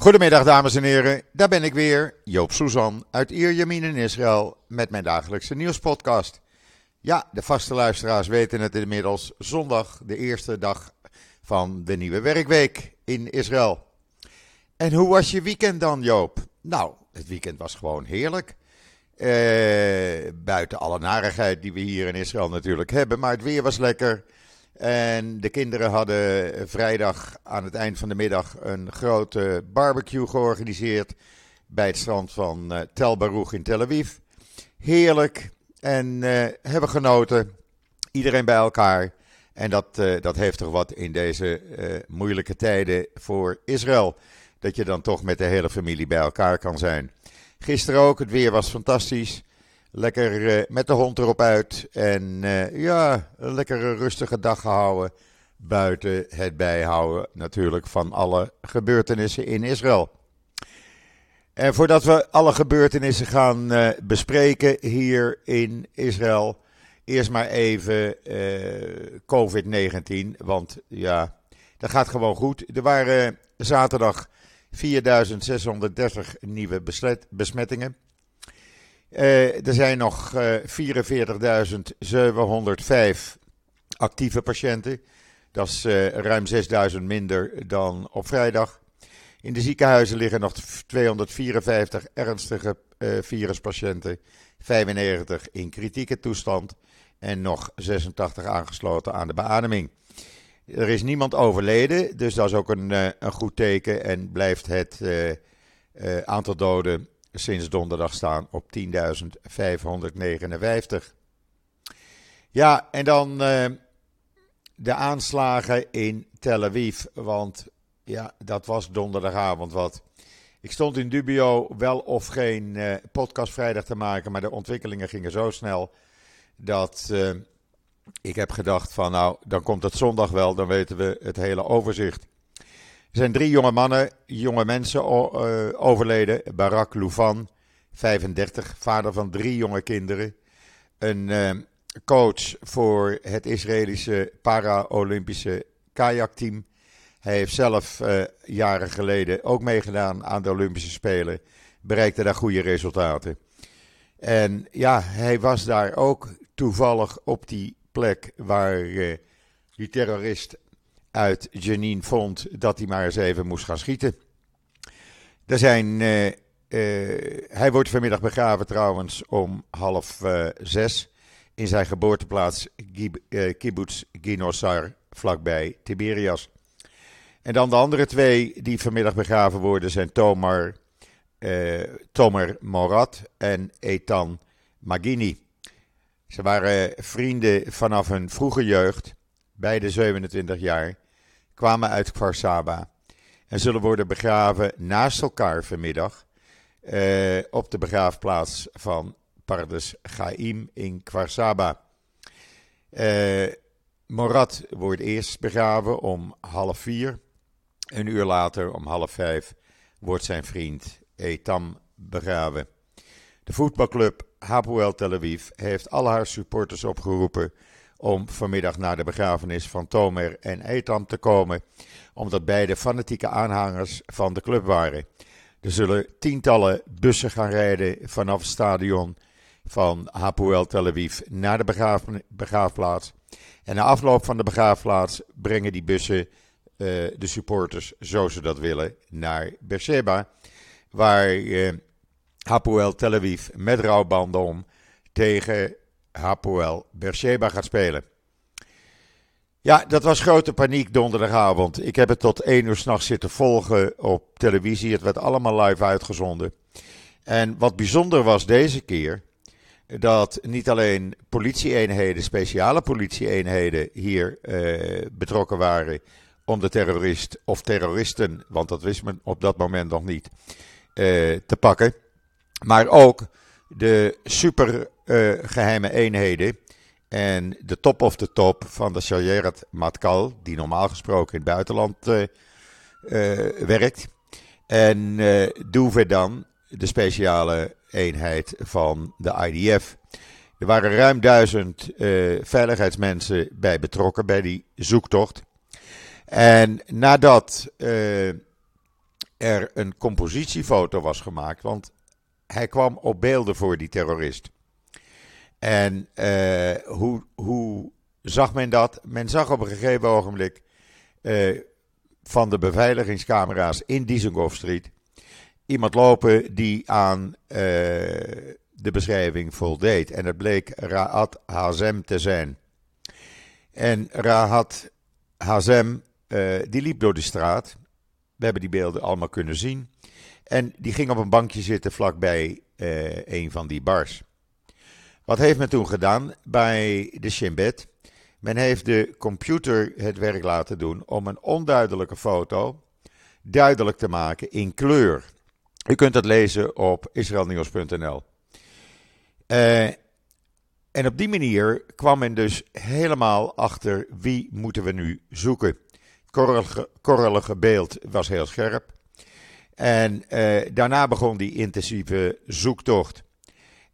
Goedemiddag dames en heren, daar ben ik weer, Joop Suzan uit Ierjemien in Israël met mijn dagelijkse nieuwspodcast. Ja, de vaste luisteraars weten het inmiddels, zondag de eerste dag van de nieuwe werkweek in Israël. En hoe was je weekend dan Joop? Nou, het weekend was gewoon heerlijk. Eh, buiten alle narigheid die we hier in Israël natuurlijk hebben, maar het weer was lekker. En de kinderen hadden vrijdag aan het eind van de middag een grote barbecue georganiseerd bij het strand van uh, Tel Baruch in Tel Aviv. Heerlijk en uh, hebben genoten. Iedereen bij elkaar. En dat, uh, dat heeft toch wat in deze moeilijke tijden voor Israël. Dat je dan toch met de hele familie bij elkaar kan zijn. Gisteren ook, het weer was fantastisch. Lekker uh, met de hond erop uit. En uh, ja, een lekkere rustige dag gehouden. Buiten het bijhouden natuurlijk van alle gebeurtenissen in Israël. En voordat we alle gebeurtenissen gaan uh, bespreken hier in Israël. Eerst maar even COVID-19. Want ja, dat gaat gewoon goed. Er waren zaterdag 4630 nieuwe besmettingen. Uh, er zijn nog uh, 44.705 actieve patiënten. Dat is uh, ruim 6.000 minder dan op vrijdag. In de ziekenhuizen liggen nog 254 ernstige viruspatiënten, 95 in kritieke toestand en nog 86 aangesloten aan de beademing. Er is niemand overleden, dus dat is ook een, een goed teken en blijft het aantal doden sinds donderdag staan op 10.559. Ja, en dan uh, de aanslagen in Tel Aviv. Want ja, dat was donderdagavond wat. Ik stond in dubio wel of geen uh, podcast vrijdag te maken, maar de ontwikkelingen gingen zo snel dat uh, ik heb gedacht van nou, dan komt het zondag wel, dan weten we het hele overzicht. Er zijn drie jonge mannen, jonge mensen overleden. Barak Louvan, 35, vader van drie jonge kinderen. Een uh, coach voor het Israëlische para-Olympische kajakteam. Hij heeft zelf uh, jaren geleden ook meegedaan aan de Olympische Spelen. Bereikte daar goede resultaten. En ja, hij was daar ook toevallig op die plek waar die terrorist uit Janine vond dat hij maar eens even moest gaan schieten. Er zijn, uh, uh, hij wordt vanmiddag begraven trouwens om half uh, zes in zijn geboorteplaats Kibbutz Ginosar vlakbij Tiberias. En dan de andere twee die vanmiddag begraven worden zijn Tomar, Tomer Morat en Ethan Magini. Ze waren vrienden vanaf hun vroege jeugd, beide 27 jaar kwamen uit Kvarsaba en zullen worden begraven naast elkaar vanmiddag uh, op de begraafplaats van Pardes Chaim in Kvarsaba. Uh, Morat wordt eerst begraven om half vier. Een uur later, om half vijf, wordt zijn vriend Etam begraven. De voetbalclub Hapoel Tel Aviv heeft al haar supporters opgeroepen om vanmiddag naar de begrafenis van Tomer en Etam te komen, omdat beide fanatieke aanhangers van de club waren. Er zullen tientallen bussen gaan rijden vanaf het stadion van Hapoel Tel Aviv naar de begraaf, begraafplaats. En na afloop van de begraafplaats brengen die bussen uh, de supporters, zo ze dat willen, naar Beersheba, waar uh, Hapoel Tel Aviv met rouwbanden om tegen Hapoel Beersheba gaat spelen. Ja, dat was grote paniek donderdagavond. Ik heb het tot 1 uur s'nachts zitten volgen op televisie. Het werd allemaal live uitgezonden. En wat bijzonder was deze keer, dat niet alleen politieeenheden, speciale politieeenheden hier eh, betrokken waren om de terrorist of terroristen, want dat wist men op dat moment nog niet, eh, te pakken. Maar ook de super uh, geheime eenheden. En de top of de top van de Shayerat Matkal, die normaal gesproken in het buitenland uh, uh, werkt. En uh, Douve dan, de speciale eenheid van de IDF. Er waren ruim duizend veiligheidsmensen bij betrokken bij die zoektocht. En nadat er een compositiefoto was gemaakt, want hij kwam op beelden voor die terrorist. En uh, hoe, hoe zag men dat? Men zag op een gegeven ogenblik uh, van de beveiligingscamera's in Dizengoff Street iemand lopen die aan uh, de beschrijving voldeed. En het bleek Raad Hazem te zijn. En Raad Hazem, die liep door de straat. We hebben die beelden allemaal kunnen zien. En die ging op een bankje zitten vlakbij een van die bars. Wat heeft men toen gedaan bij de Shimbet? Men heeft de computer het werk laten doen om een onduidelijke foto duidelijk te maken in kleur. U kunt dat lezen op israelnieuws.nl. Uh, en op die manier kwam men dus helemaal achter wie moeten we nu zoeken. Het korrelige beeld was heel scherp. En uh, daarna begon die intensieve zoektocht.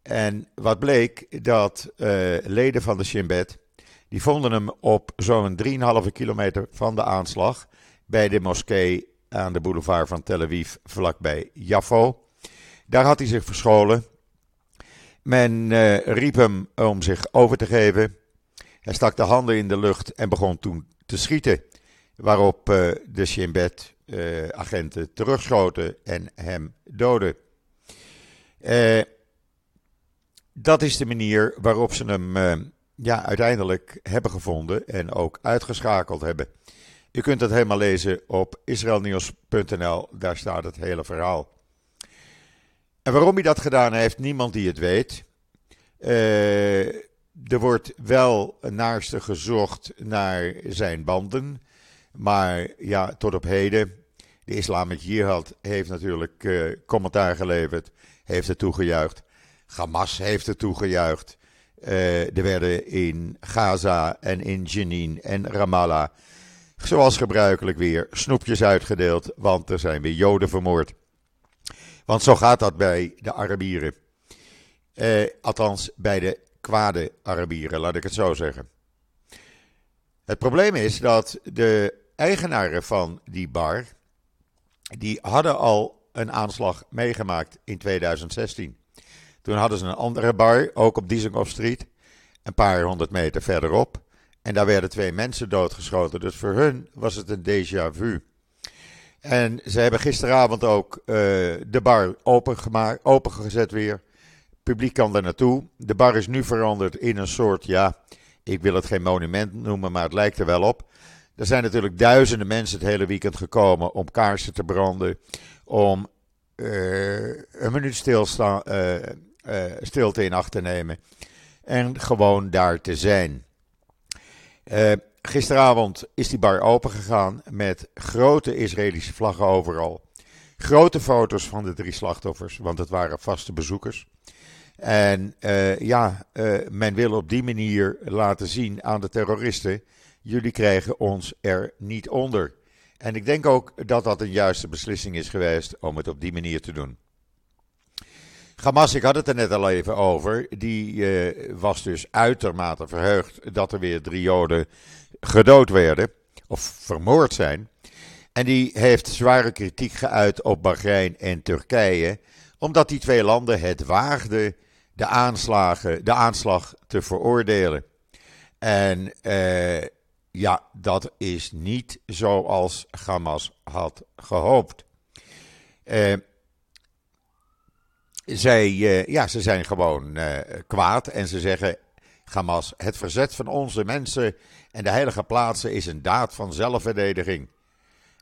En wat bleek, dat uh, leden van de Shin Bet, die vonden hem op zo'n 3,5 kilometer van de aanslag bij de moskee aan de boulevard van Tel Aviv, vlakbij Jaffo. Daar had hij zich verscholen. Men uh, riep hem om zich over te geven. Hij stak de handen in de lucht en begon toen te schieten. Waarop uh, de Shin Bet agenten terugschoten en hem doden. Uh, dat is de manier waarop ze hem uh, ja, uiteindelijk hebben gevonden en ook uitgeschakeld hebben. U kunt het helemaal lezen op israelnieuws.nl, daar staat het hele verhaal. En waarom hij dat gedaan heeft, niemand die het weet. er wordt wel naarste gezocht naar zijn banden. Maar ja, tot op heden, de islam met jihad heeft natuurlijk uh, commentaar geleverd, heeft het toegejuicht. Hamas heeft het toegejuicht. Uh, er werden in Gaza en in Jenin en Ramallah, zoals gebruikelijk weer, snoepjes uitgedeeld, want er zijn weer Joden vermoord. Want zo gaat dat bij de Arabieren. Uh, althans, bij de kwade Arabieren, laat ik het zo zeggen. Het probleem is dat de eigenaren van die bar, die hadden al een aanslag meegemaakt in 2016. Toen hadden ze een andere bar, ook op Dizengoff Street, een paar honderd meter verderop. En daar werden twee mensen doodgeschoten. Dus voor hun was het een déjà vu. En ze hebben gisteravond ook uh, de bar opengezet weer. Het publiek kan er naartoe. De bar is nu veranderd in een soort, ja, ik wil het geen monument noemen, maar het lijkt er wel op. Er zijn natuurlijk duizenden mensen het hele weekend gekomen om kaarsen te branden, om uh, een minuut stilstaan, uh, uh, stilte in acht te nemen en gewoon daar te zijn. gisteravond is die bar open gegaan met grote Israëlische vlaggen overal. Grote foto's van de drie slachtoffers, want het waren vaste bezoekers. En ja, men wil op die manier laten zien aan de terroristen jullie krijgen ons er niet onder. En ik denk ook dat dat een juiste beslissing is geweest om het op die manier te doen. Hamas, ik had het er net al even over, die uh, was dus uitermate verheugd dat er weer drie Joden gedood werden, of vermoord zijn. En die heeft zware kritiek geuit op Bahrein en Turkije, omdat die twee landen het waagden de, aanslagen, de aanslag te veroordelen. En uh, ja, dat is niet zoals Hamas had gehoopt. Uh, zij, uh, ja, ze zijn gewoon uh, kwaad en ze zeggen: Hamas, het verzet van onze mensen en de heilige plaatsen is een daad van zelfverdediging.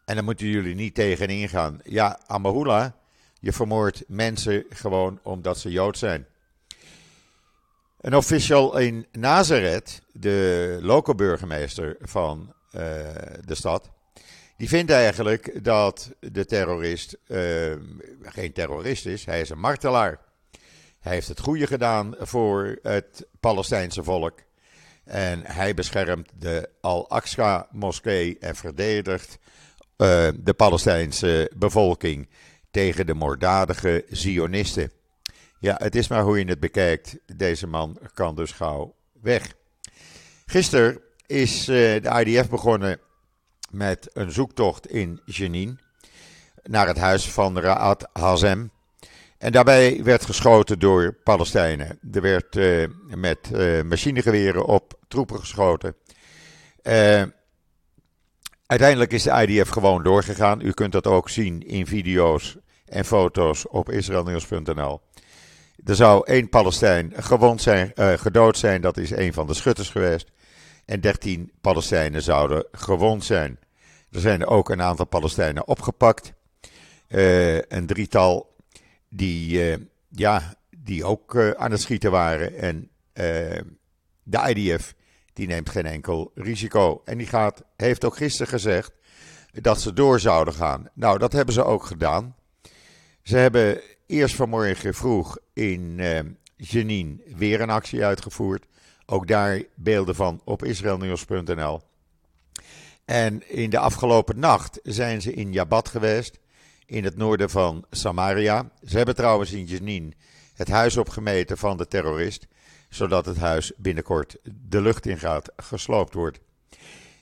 En daar moeten jullie niet tegen ingaan. Ja, Amahula, je vermoordt mensen gewoon omdat ze Jood zijn. Een official in Nazareth, de lokale burgemeester van uh, de stad, die vindt eigenlijk dat de terrorist uh, geen terrorist is, hij is een martelaar. Hij heeft het goede gedaan voor het Palestijnse volk. En hij beschermt de Al-Aqsa-moskee en verdedigt uh, de Palestijnse bevolking tegen de moorddadige Zionisten. Ja, het is maar hoe je het bekijkt. Deze man kan dus gauw weg. Gisteren is uh, de IDF begonnen met een zoektocht in Jenin. naar het huis van Raad Hazem. En daarbij werd geschoten door Palestijnen. Er werd uh, met uh, machinegeweren op troepen geschoten. Uh, uiteindelijk is de IDF gewoon doorgegaan. U kunt dat ook zien in video's en foto's op israelnieuws.nl. Er zou één Palestijn gewond zijn, gedood zijn, dat is een van de schutters geweest. En 13 Palestijnen zouden gewond zijn. Er zijn ook een aantal Palestijnen opgepakt. een drietal die, uh, ja, die ook uh, aan het schieten waren. En de IDF die neemt geen enkel risico. En die gaat, heeft ook gisteren gezegd dat ze door zouden gaan. Nou, dat hebben ze ook gedaan. Ze hebben eerst vanmorgen vroeg in Jenin weer een actie uitgevoerd. Ook daar beelden van op israelnieuws.nl. En in de afgelopen nacht zijn ze in Jabat geweest in het noorden van Samaria. Ze hebben trouwens in Jenin het huis opgemeten van de terrorist, zodat het huis binnenkort de lucht in gaat, gesloopt wordt.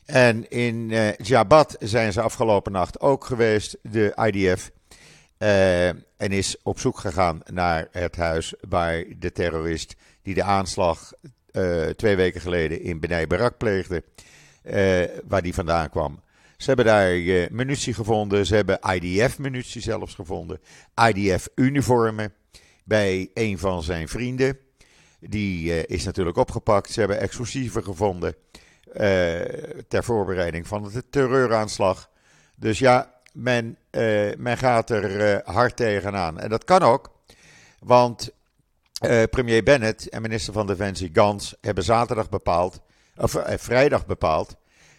En in uh, Jabat zijn ze afgelopen nacht ook geweest, de IDF, uh, en is op zoek gegaan naar het huis waar de terrorist die de aanslag uh, twee weken geleden in Benai Barak pleegde, waar die vandaan kwam. Ze hebben daar uh, munitie gevonden. Ze hebben IDF-munitie zelfs gevonden. IDF-uniformen bij een van zijn vrienden. Die uh, is natuurlijk opgepakt. Ze hebben explosieven gevonden. Ter voorbereiding van de terreuraanslag. Dus ja, men, men gaat er hard tegenaan. En dat kan ook. Want premier Bennett en minister van Defensie Gans hebben zaterdag bepaald. Of vrijdag bepaald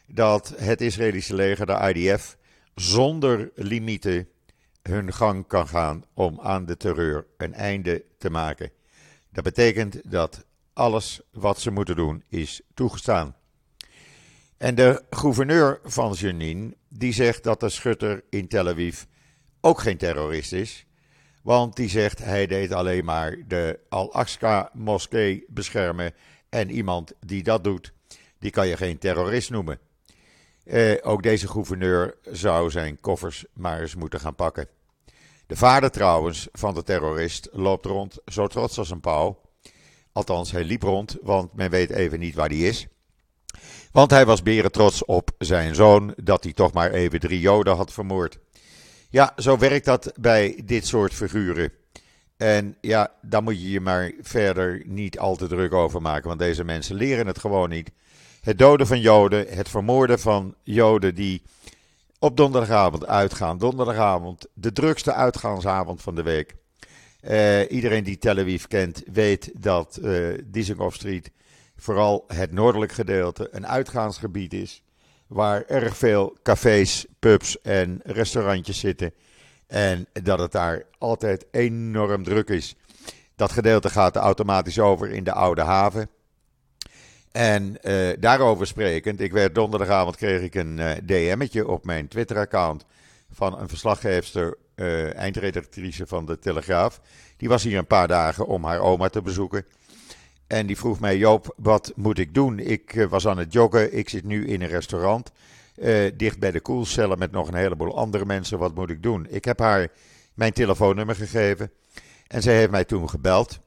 dat het Israëlische leger, de IDF, zonder limieten hun gang kan gaan om aan de terreur een einde te maken. Dat betekent dat alles wat ze moeten doen is toegestaan. En de gouverneur van Jenin, die zegt dat de schutter in Tel Aviv ook geen terrorist is. Want die zegt hij deed alleen maar de Al-Aqsa-moskee beschermen. En iemand die dat doet, die kan je geen terrorist noemen. Eh, ook deze gouverneur zou zijn koffers maar eens moeten gaan pakken. De vader trouwens van de terrorist loopt rond zo trots als een pauw. Althans, hij liep rond, want men weet even niet waar hij is. Want hij was beren trots op zijn zoon dat hij toch maar even drie joden had vermoord. Ja, zo werkt dat bij dit soort figuren. En ja, daar moet je je maar verder niet al te druk over maken, want deze mensen leren het gewoon niet. Het doden van Joden, het vermoorden van Joden die op donderdagavond uitgaan. Donderdagavond, de drukste uitgaansavond van de week. Uh, iedereen die Tel Aviv kent, weet dat uh, Dizengoff Street, vooral het noordelijk gedeelte, een uitgaansgebied is. Waar erg veel cafés, pubs en restaurantjes zitten. En dat het daar altijd enorm druk is. Dat gedeelte gaat automatisch over in de Oude Haven. En uh, daarover sprekend, ik werd donderdagavond kreeg ik een uh, DM'tje op mijn Twitter-account van een verslaggeefster, uh, eindredactrice van de Telegraaf. Die was hier een paar dagen om haar oma te bezoeken. En die vroeg mij, Joop, wat moet ik doen? Ik was aan het joggen, ik zit nu in een restaurant, dicht bij de koelcellen met nog een heleboel andere mensen. Wat moet ik doen? Ik heb haar mijn telefoonnummer gegeven en zij heeft mij toen gebeld.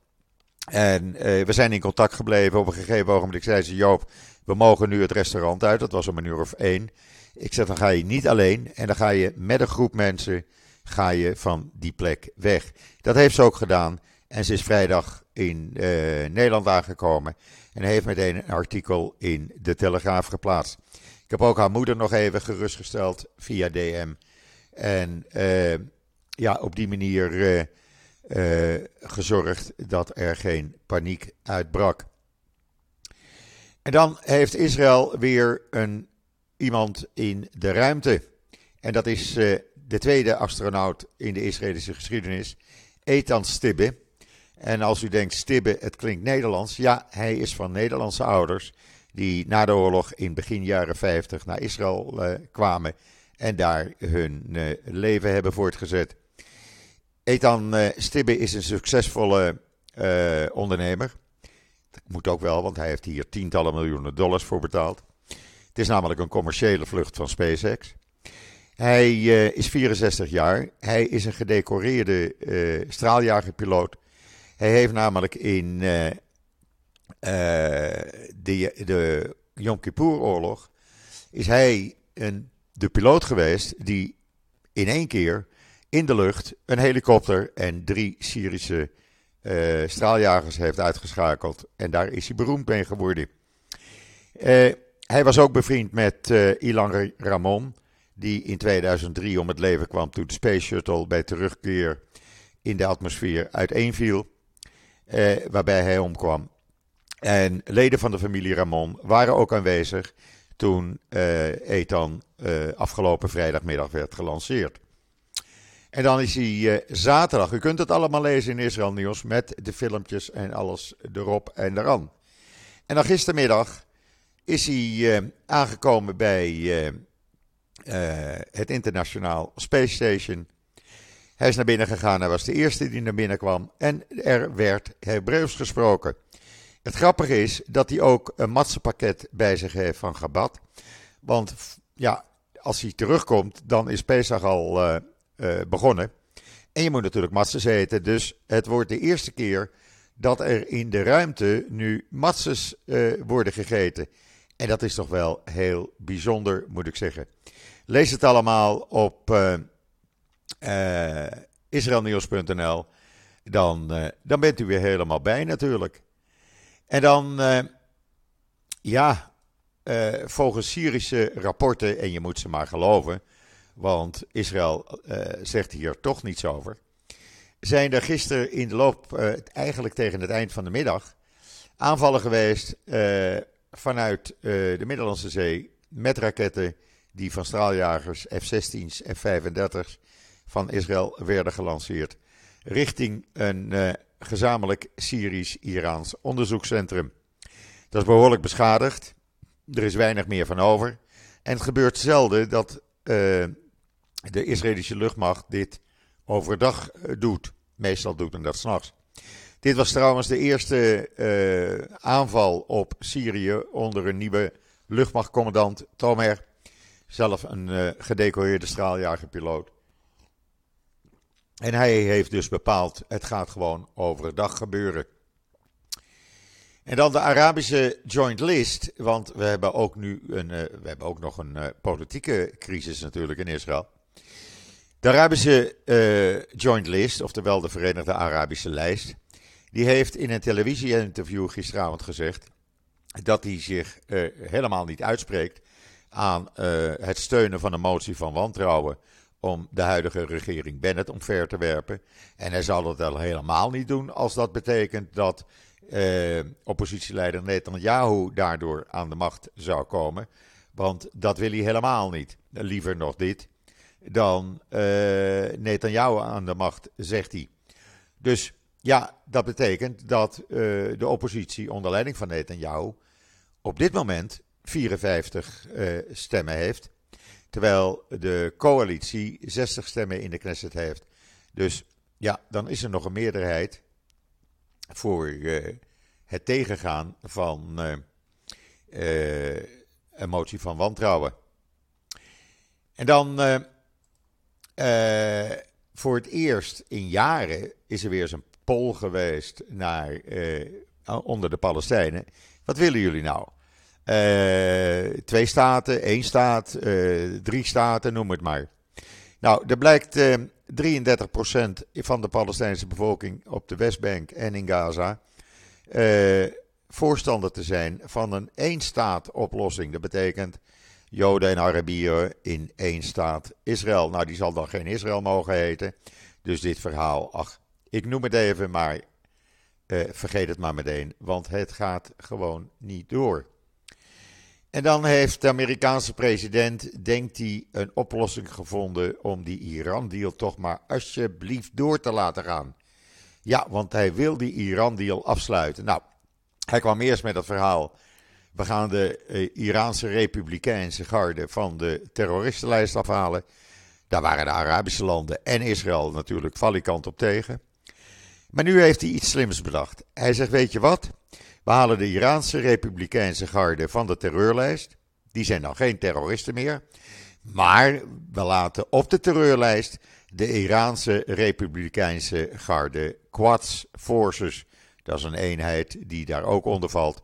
En uh, we zijn in contact gebleven. Op een gegeven ogenblik zei ze: Joop, we mogen nu het restaurant uit. Dat was om een uur of één. Ik zeg: dan ga je niet alleen. En dan ga je met een groep mensen ga je van die plek weg. Dat heeft ze ook gedaan. En ze is vrijdag in uh, Nederland aangekomen. En heeft meteen een artikel in de Telegraaf geplaatst. Ik heb ook haar moeder nog even gerustgesteld via DM. En uh, ja, op die manier uh, gezorgd dat er geen paniek uitbrak. En dan heeft Israël weer een, iemand in de ruimte. En dat is uh, de tweede astronaut in de Israëlische geschiedenis, Ethan Stibbe. En als u denkt, Stibbe, het klinkt Nederlands. Ja, hij is van Nederlandse ouders die na de oorlog in begin jaren 50 naar Israël uh, kwamen en daar hun leven hebben voortgezet. Ethan uh, Stibbe is een succesvolle uh, ondernemer. Dat moet ook wel, want hij heeft hier tientallen miljoenen dollars voor betaald. Het is namelijk een commerciële vlucht van SpaceX. Hij uh, is 64 jaar. Hij is een gedecoreerde uh, straaljagerpiloot. Hij heeft namelijk in de, de Yom Kippur-oorlog... is hij een, de piloot geweest die in één keer in de lucht een helikopter en drie Syrische straaljagers heeft uitgeschakeld. En daar is hij beroemd mee geworden. hij was ook bevriend met Ilan Ramon die in 2003 om het leven kwam toen de Space Shuttle bij terugkeer in de atmosfeer uiteenviel, eh, waarbij hij omkwam. En leden van de familie Ramon waren ook aanwezig toen eh, Ethan eh, afgelopen vrijdagmiddag werd gelanceerd. En dan is hij eh, zaterdag, u kunt het allemaal lezen in Israël Nieuws met de filmpjes en alles erop en eraan. En dan gistermiddag is hij eh, aangekomen bij eh, het Internationaal Space Station. Hij is naar binnen gegaan, hij was de eerste die naar binnen kwam en er werd Hebreeuws gesproken. Het grappige is dat hij ook een matsenpakket bij zich heeft van Gabat. Want ja, als hij terugkomt, dan is Pesach al uh, begonnen. En je moet natuurlijk matses eten, dus het wordt de eerste keer dat er in de ruimte nu matses worden gegeten. En dat is toch wel heel bijzonder, moet ik zeggen. Lees het allemaal op uh, uh, israelnieuws.nl. Dan, dan bent u weer helemaal bij natuurlijk. En dan, ja, volgens Syrische rapporten, en je moet ze maar geloven, want Israël zegt hier toch niets over, zijn er gisteren in de loop, eigenlijk tegen het eind van de middag, aanvallen geweest vanuit de Middellandse Zee met raketten die van straaljagers F-16's, F-35's van Israël werden gelanceerd richting een gezamenlijk Syrisch-Iraans onderzoekscentrum. Dat is behoorlijk beschadigd. Er is weinig meer van over. En het gebeurt zelden dat de Israëlische luchtmacht dit overdag uh, doet. Meestal doet men dat s'nachts. Dit was trouwens de eerste aanval op Syrië onder een nieuwe luchtmachtcommandant Tomer zelf een uh, gedecoreerde straaljagerpiloot. En hij heeft dus bepaald, het gaat gewoon overdag gebeuren. En dan de Arabische Joint List, want we hebben ook nu een, we hebben ook nog een politieke crisis natuurlijk in Israël. De Arabische Joint List, oftewel de Verenigde Arabische Lijst, die heeft in een televisie-interview gisteravond gezegd dat hij zich helemaal niet uitspreekt aan uh, het steunen van een motie van wantrouwen om de huidige regering Bennett omver te werpen. En hij zal het al helemaal niet doen als dat betekent dat uh, oppositieleider Netanyahu daardoor aan de macht zou komen. Want dat wil hij helemaal niet. Liever nog dit dan uh, Netanyahu aan de macht, zegt hij. Dus ja, dat betekent dat de oppositie onder leiding van Netanyahu op dit moment 54 uh, eh, stemmen heeft. Terwijl de coalitie 60 stemmen in de Knesset heeft. Dus ja, dan is er nog een meerderheid voor het tegengaan van een motie van wantrouwen. En dan voor het eerst in jaren is er weer eens een poll geweest naar, onder de Palestijnen. Wat willen jullie nou? Uh, twee staten, één staat, drie staten, noem het maar. Nou, er blijkt uh, eh, 33% van de Palestijnse bevolking op de Westbank en in Gaza voorstander te zijn van een één-staat-oplossing. Dat betekent Joden en Arabieren in één staat Israël. Nou, die zal dan geen Israël mogen heten. Dus dit verhaal, ach, ik noem het even, maar vergeet het maar meteen, want het gaat gewoon niet door. En dan heeft de Amerikaanse president, denkt hij, een oplossing gevonden om die Iran-deal toch maar alsjeblieft door te laten gaan. Ja, want hij wil die Iran-deal afsluiten. Nou, hij kwam eerst met het verhaal. We gaan de eh, Iraanse Republikeinse garde van de terroristenlijst afhalen. Daar waren de Arabische landen en Israël natuurlijk valikant op tegen. Maar nu heeft hij iets slims bedacht. Hij zegt: Weet je wat? We halen de Iraanse Republikeinse garde van de terreurlijst. Die zijn dan geen terroristen meer. Maar we laten op de terreurlijst de Iraanse Republikeinse Garde Quds Forces. Dat is een eenheid die daar ook onder valt.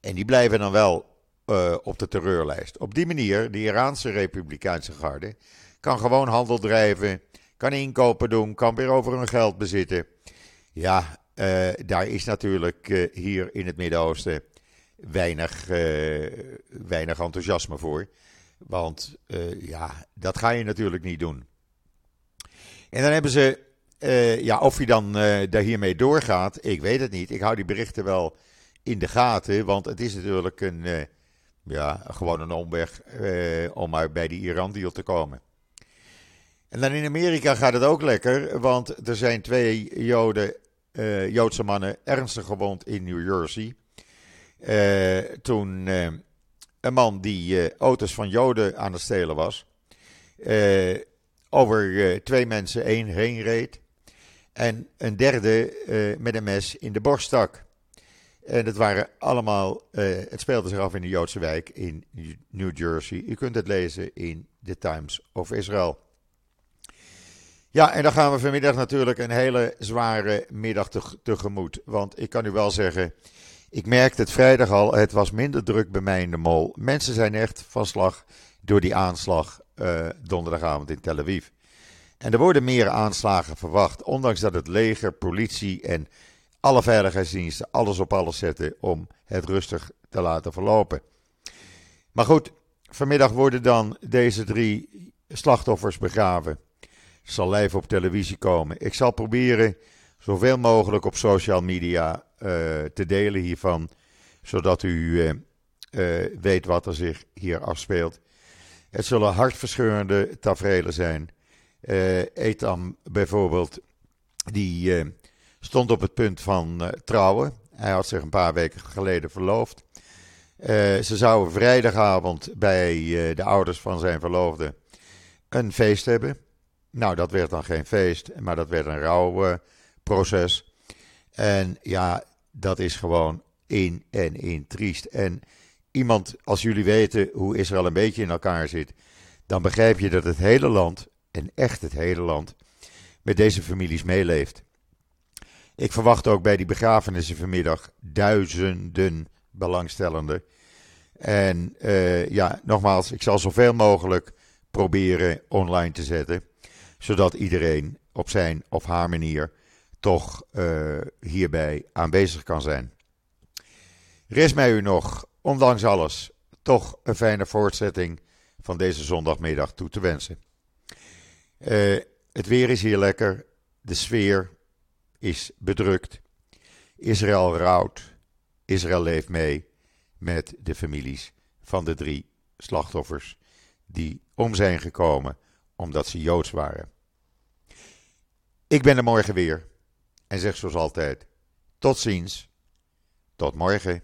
En die blijven dan wel uh, op de terreurlijst. Op die manier, de Iraanse Republikeinse Garde kan gewoon handel drijven, kan inkopen doen, kan weer over hun geld bezitten. Ja, uh, daar is natuurlijk uh, hier in het Midden-Oosten weinig, weinig enthousiasme voor. Want ja, dat ga je natuurlijk niet doen. En dan hebben ze, ja, of je dan daar hiermee doorgaat, ik weet het niet. Ik hou die berichten wel in de gaten, want het is natuurlijk een ja, gewoon een omweg eh, om maar bij die Iran-deal te komen. En dan in Amerika gaat het ook lekker, want er zijn twee Joden, uh, Joodse mannen ernstig gewond in New Jersey. Toen een man die auto's van Joden aan het stelen was, over twee mensen één heen reed. En een derde met een mes in de borst stak. En het waren allemaal, uh, het speelde zich af in de Joodse wijk in New Jersey. U kunt het lezen in The Times of Israel. Ja, en dan gaan we vanmiddag natuurlijk een hele zware middag tegemoet. Want ik kan u wel zeggen, ik merkte het vrijdag al, het was minder druk bij mij in de mol. Mensen zijn echt van slag door die aanslag uh, donderdagavond in Tel Aviv. En er worden meer aanslagen verwacht, ondanks dat het leger, politie en alle veiligheidsdiensten alles op alles zetten om het rustig te laten verlopen. Maar goed, vanmiddag worden dan deze drie slachtoffers begraven. Zal live op televisie komen. Ik zal proberen zoveel mogelijk op social media uh, te delen hiervan, zodat u uh, uh, weet wat er zich hier afspeelt. Het zullen hartverscheurende tafereelen zijn. Etam bijvoorbeeld, die stond op het punt van uh, trouwen. Hij had zich een paar weken geleden verloofd. Uh, ze zouden vrijdagavond bij uh, de ouders van zijn verloofde een feest hebben. Nou, dat werd dan geen feest, maar dat werd een rouwproces. en ja, dat is gewoon in en in triest. En iemand, als jullie weten hoe Israël een beetje in elkaar zit, dan begrijp je dat het hele land, en echt het hele land, met deze families meeleeft. Ik verwacht ook bij die begrafenissen vanmiddag duizenden belangstellenden. En uh, ja, nogmaals, ik zal zoveel mogelijk proberen online te zetten. Zodat iedereen op zijn of haar manier toch uh, hierbij aanwezig kan zijn. Rest mij u nog, ondanks alles, toch een fijne voortzetting van deze zondagmiddag toe te wensen. Uh, het weer is hier lekker, de sfeer is bedrukt. Israël rouwt. Israël leeft mee met de families van de drie slachtoffers die om zijn gekomen omdat ze joods waren. Ik ben er morgen weer en zeg zoals altijd: tot ziens, tot morgen.